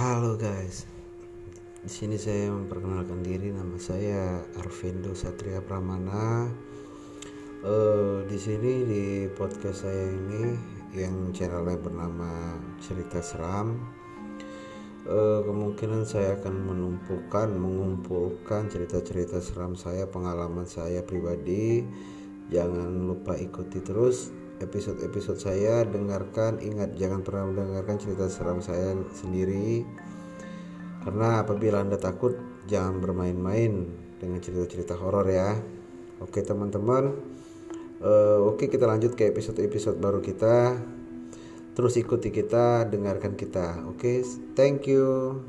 Halo guys, di sini saya memperkenalkan diri. Nama saya Arvindo Satria Pramana. Uh, di sini di podcast saya ini yang channelnya bernama Cerita Seram. Uh, kemungkinan saya akan menumpukan, mengumpulkan cerita-cerita seram saya, pengalaman saya pribadi. Jangan lupa ikuti terus episode-episode saya dengarkan ingat jangan pernah mendengarkan cerita seram saya sendiri. Karena apabila anda takut jangan bermain-main dengan cerita-cerita horor ya. Oke teman-teman. Uh, oke kita lanjut ke episode-episode baru kita. Terus ikuti kita dengarkan kita. Oke thank you